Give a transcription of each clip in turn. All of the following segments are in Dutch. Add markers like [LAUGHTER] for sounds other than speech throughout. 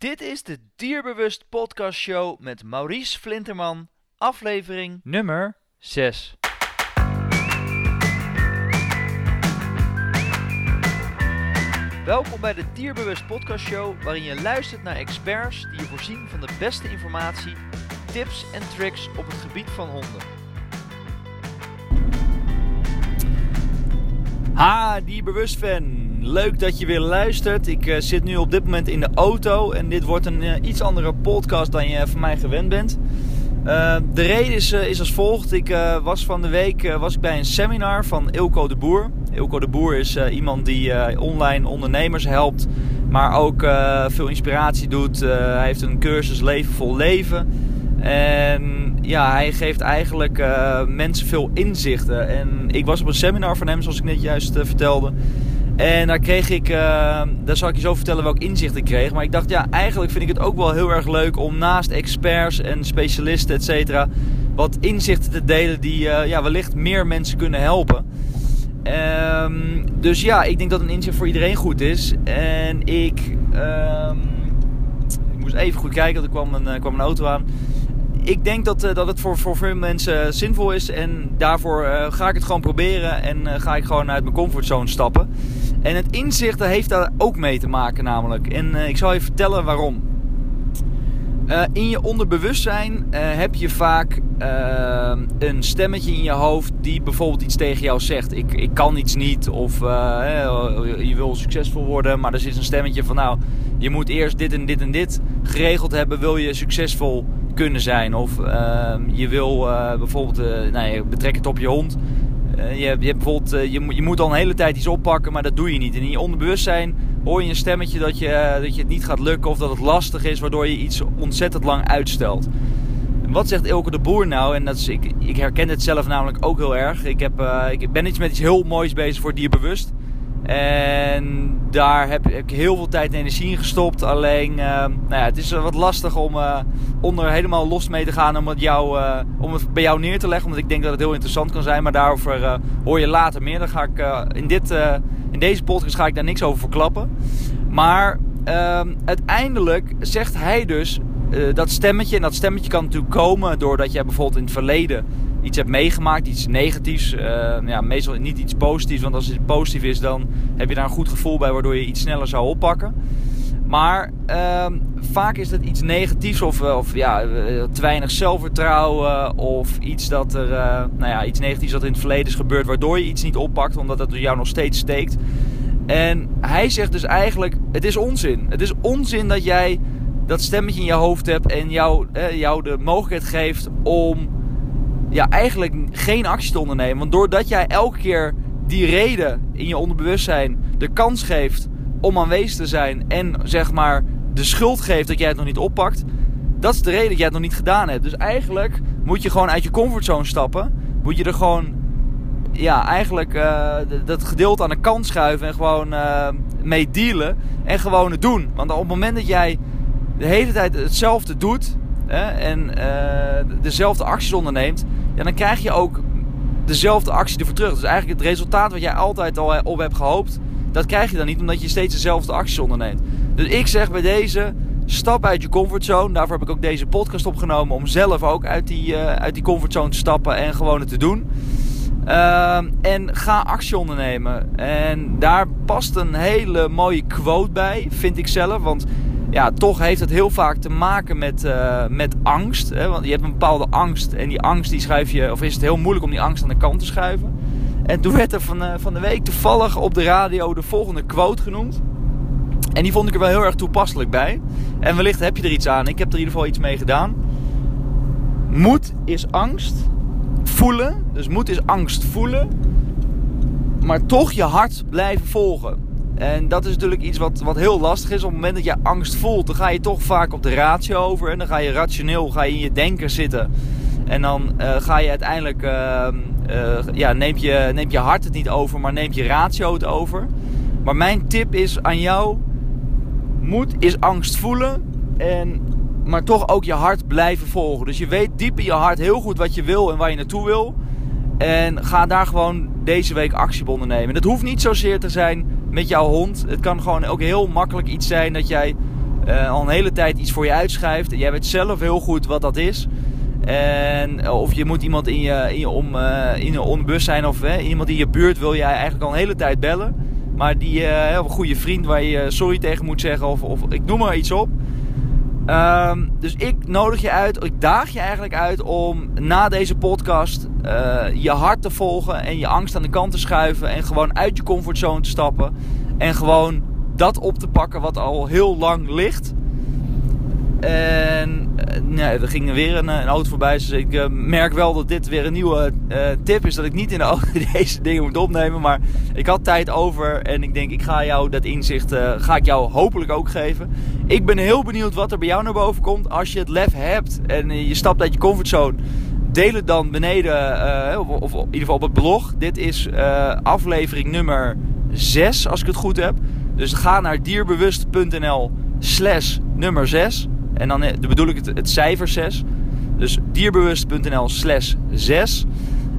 Dit is de Dierbewust Podcast Show met Maurice Flinterman, aflevering nummer 6. Welkom bij de Dierbewust Podcast Show, waarin je luistert naar experts die je voorzien van de beste informatie, tips en tricks op het gebied van honden. Ha, Dierbewust fan. Leuk dat je weer luistert. Ik uh, zit nu op dit moment in de auto en dit wordt een uh, iets andere podcast dan je van mij gewend bent. Uh, de reden is, is als volgt. Ik was van de week was ik bij een seminar van Ilko de Boer. Ilko de Boer is iemand die online ondernemers helpt, maar ook veel inspiratie doet. hij heeft een cursus Leven vol Leven. En ja, hij geeft eigenlijk mensen veel inzichten. En ik was op een seminar van hem, zoals ik net juist vertelde. En daar kreeg ik, uh, daar zal ik je zo vertellen welk inzicht ik kreeg. Maar ik dacht, ja, eigenlijk vind ik het ook wel heel erg leuk om naast experts en specialisten, et cetera, wat inzichten te delen die uh, ja, wellicht meer mensen kunnen helpen. Um, dus ja, ik denk dat een inzicht voor iedereen goed is. En ik, um, ik moest even goed kijken, want er kwam een, uh, kwam een auto aan ik denk dat, uh, dat het voor, voor veel mensen zinvol is. En daarvoor ga ik het gewoon proberen. En ga ik gewoon uit mijn comfortzone stappen. En het inzicht heeft daar ook mee te maken namelijk. En ik zal je vertellen waarom. in je onderbewustzijn heb je vaak een stemmetje in je hoofd die bijvoorbeeld iets tegen jou zegt. Ik, ik kan iets niet of je wil succesvol worden, maar er zit een stemmetje van nou, je moet eerst dit en dit en dit geregeld hebben, wil je succesvol kunnen zijn. Of ehm, je wil bijvoorbeeld, nou, betrek het op je hond. Uh, je, je, hebt bijvoorbeeld, je, je moet al een hele tijd iets oppakken, maar dat doe je niet. En in je onderbewustzijn hoor je een stemmetje dat je, dat je het niet gaat lukken of dat het lastig is, waardoor je iets ontzettend lang uitstelt. Wat zegt Ilke de Boer nou? En dat is, ik, ik herken het zelf namelijk ook heel erg. Ik, heb, ik ben iets met iets heel moois bezig voor dierbewust. En daar heb ik heel veel tijd en energie in gestopt. Alleen, uh, nou ja, het is wat lastig om uh, onder helemaal los mee te gaan om het, uh, om het bij jou neer te leggen. Omdat ik denk dat het heel interessant kan zijn. Maar daarover hoor je later meer. Dan ga ik, in, dit, in deze podcast ga ik daar niks over verklappen. Maar ehm, uiteindelijk zegt hij dus dat stemmetje. En dat stemmetje kan natuurlijk komen doordat jij bijvoorbeeld in het verleden iets hebt meegemaakt, iets negatiefs. Uh, ja, meestal niet iets positiefs, want als het positief is, dan heb je daar een goed gevoel bij, waardoor je iets sneller zou oppakken. Maar uh, vaak is het iets negatiefs of, eh, of ja, eh, te weinig zelfvertrouwen of iets, dat er, nou ja, iets negatiefs dat in het verleden is gebeurd, waardoor je iets niet oppakt, omdat het jou nog steeds steekt. En hij zegt dus eigenlijk, het is onzin. Het is onzin dat jij dat stemmetje in je hoofd hebt en jou, jou de mogelijkheid geeft om ja, eigenlijk geen actie te ondernemen. Want doordat jij elke keer die reden in je onderbewustzijn de kans geeft om aanwezig te zijn en zeg maar de schuld geeft dat jij het nog niet oppakt, dat is de reden dat jij het nog niet gedaan hebt. Dus eigenlijk moet je gewoon uit je comfortzone stappen. Moet je er gewoon, ja, eigenlijk uh, dat gedeelte aan de kant schuiven en gewoon uh, mee dealen en gewoon het doen. Want op het moment dat jij de hele tijd hetzelfde doet en uh, dezelfde acties onderneemt, ja, dan krijg je ook dezelfde actie ervoor terug. Dus eigenlijk het resultaat wat jij altijd al op hebt gehoopt, dat krijg je dan niet omdat je steeds dezelfde acties onderneemt. Dus ik zeg bij deze, stap uit je comfortzone. Daarvoor heb ik ook deze podcast opgenomen om zelf ook uit die, uh, uit die comfortzone te stappen en gewoon het te doen. Uh, en ga actie ondernemen. En daar past een hele mooie quote bij, vind ik zelf. Want ja, toch heeft het heel vaak te maken met, uh, met angst. Hè? Want je hebt een bepaalde angst. En die angst die schuif je, of is het heel moeilijk om die angst aan de kant te schuiven. En toen werd er van, uh, van de week toevallig op de radio de volgende quote genoemd. En die vond ik er wel heel erg toepasselijk bij. En wellicht heb je er iets aan. Ik heb er in ieder geval iets mee gedaan. Moed is angst voelen. Dus moed is angst voelen. Maar toch je hart blijven volgen. En dat is natuurlijk iets wat, wat heel lastig is. Op het moment dat je angst voelt, dan ga je toch vaak op de ratio over. En dan ga je rationeel ga je in je denken zitten. En dan uh, ga je uiteindelijk, uh, uh, ja, neemt je, je hart het niet over, maar neemt je ratio het over. Maar mijn tip is aan jou, moed is angst voelen. En, maar toch ook je hart blijven volgen. Dus je weet diep in je hart heel goed wat je wil en waar je naartoe wil. En ga daar gewoon deze week actie op ondernemen. Dat hoeft niet zozeer te zijn met jouw hond. Het kan gewoon ook heel makkelijk iets zijn dat jij al een hele tijd iets voor je uitschrijft. Jij weet zelf heel goed wat dat is. En of je moet iemand in je, in je, om, in je onderbus zijn of iemand in je buurt wil jij eigenlijk al een hele tijd bellen. Maar die uh, een goede vriend waar je sorry tegen moet zeggen of, of ik noem maar iets op. Ehm, dus ik nodig je uit, ik daag je eigenlijk uit om na deze podcast uh, je hart te volgen en je angst aan de kant te schuiven en gewoon uit je comfortzone te stappen en gewoon dat op te pakken wat al heel lang ligt. En eh, er ging weer een, een auto voorbij. Dus ik uh, merk wel dat dit weer een nieuwe tip is. Dat ik niet in de [LAUGHS] auto deze dingen moet opnemen. Maar ik had tijd over. En ik denk, ik ga jou dat inzicht ga ik jou hopelijk ook geven. Ik ben heel benieuwd wat er bij jou naar boven komt. Als je het lef hebt en je stapt uit je comfortzone. Deel het dan beneden, of, of, in ieder geval op het blog. Dit is aflevering nummer 6, als ik het goed heb. Dus ga naar dierbewust.nl slash nummer 6. En dan eh, bedoel ik het, het cijfer 6. Dus dierbewust.nl slash 6.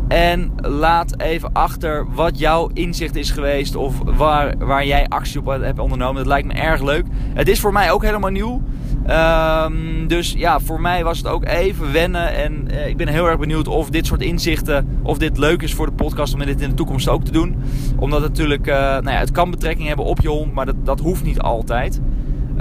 En laat even achter wat jouw inzicht is geweest of waar, waar jij actie op hebt ondernomen. Dat lijkt me erg leuk. Het is voor mij ook helemaal nieuw. Um, dus ja, voor mij was het ook even wennen. En uh, ik ben heel erg benieuwd of dit soort inzichten, of dit leuk is voor de podcast om dit in de toekomst ook te doen. Omdat het natuurlijk, uh, nou ja, het kan betrekking hebben op je hond, maar dat, dat hoeft niet altijd.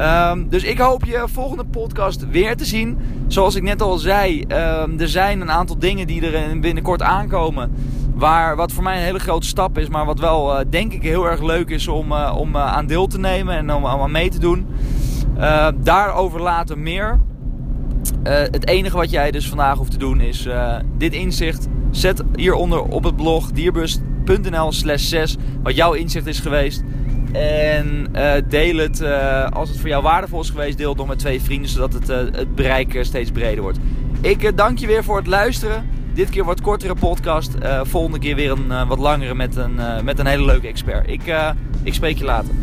Um, dus ik hoop je volgende podcast weer te zien. Zoals ik net al zei, um, er zijn een aantal dingen die er binnenkort aankomen. Waar, wat voor mij een hele grote stap is, maar wat wel uh, denk ik heel erg leuk is om, uh, om uh, aan deel te nemen en om, aan mee te doen. daarover later meer. het enige wat jij dus vandaag hoeft te doen is dit inzicht. Zet hieronder op het blog dierbus.nl slash 6 wat jouw inzicht is geweest. En uh, deel het, uh, als het voor jou waardevol is geweest, deel het nog met twee vrienden, zodat het, uh, het bereik steeds breder wordt. Ik dank je weer voor het luisteren. Dit keer wat kortere podcast. volgende keer weer een wat langere met een, met een hele leuke expert. Ik, ik spreek je later.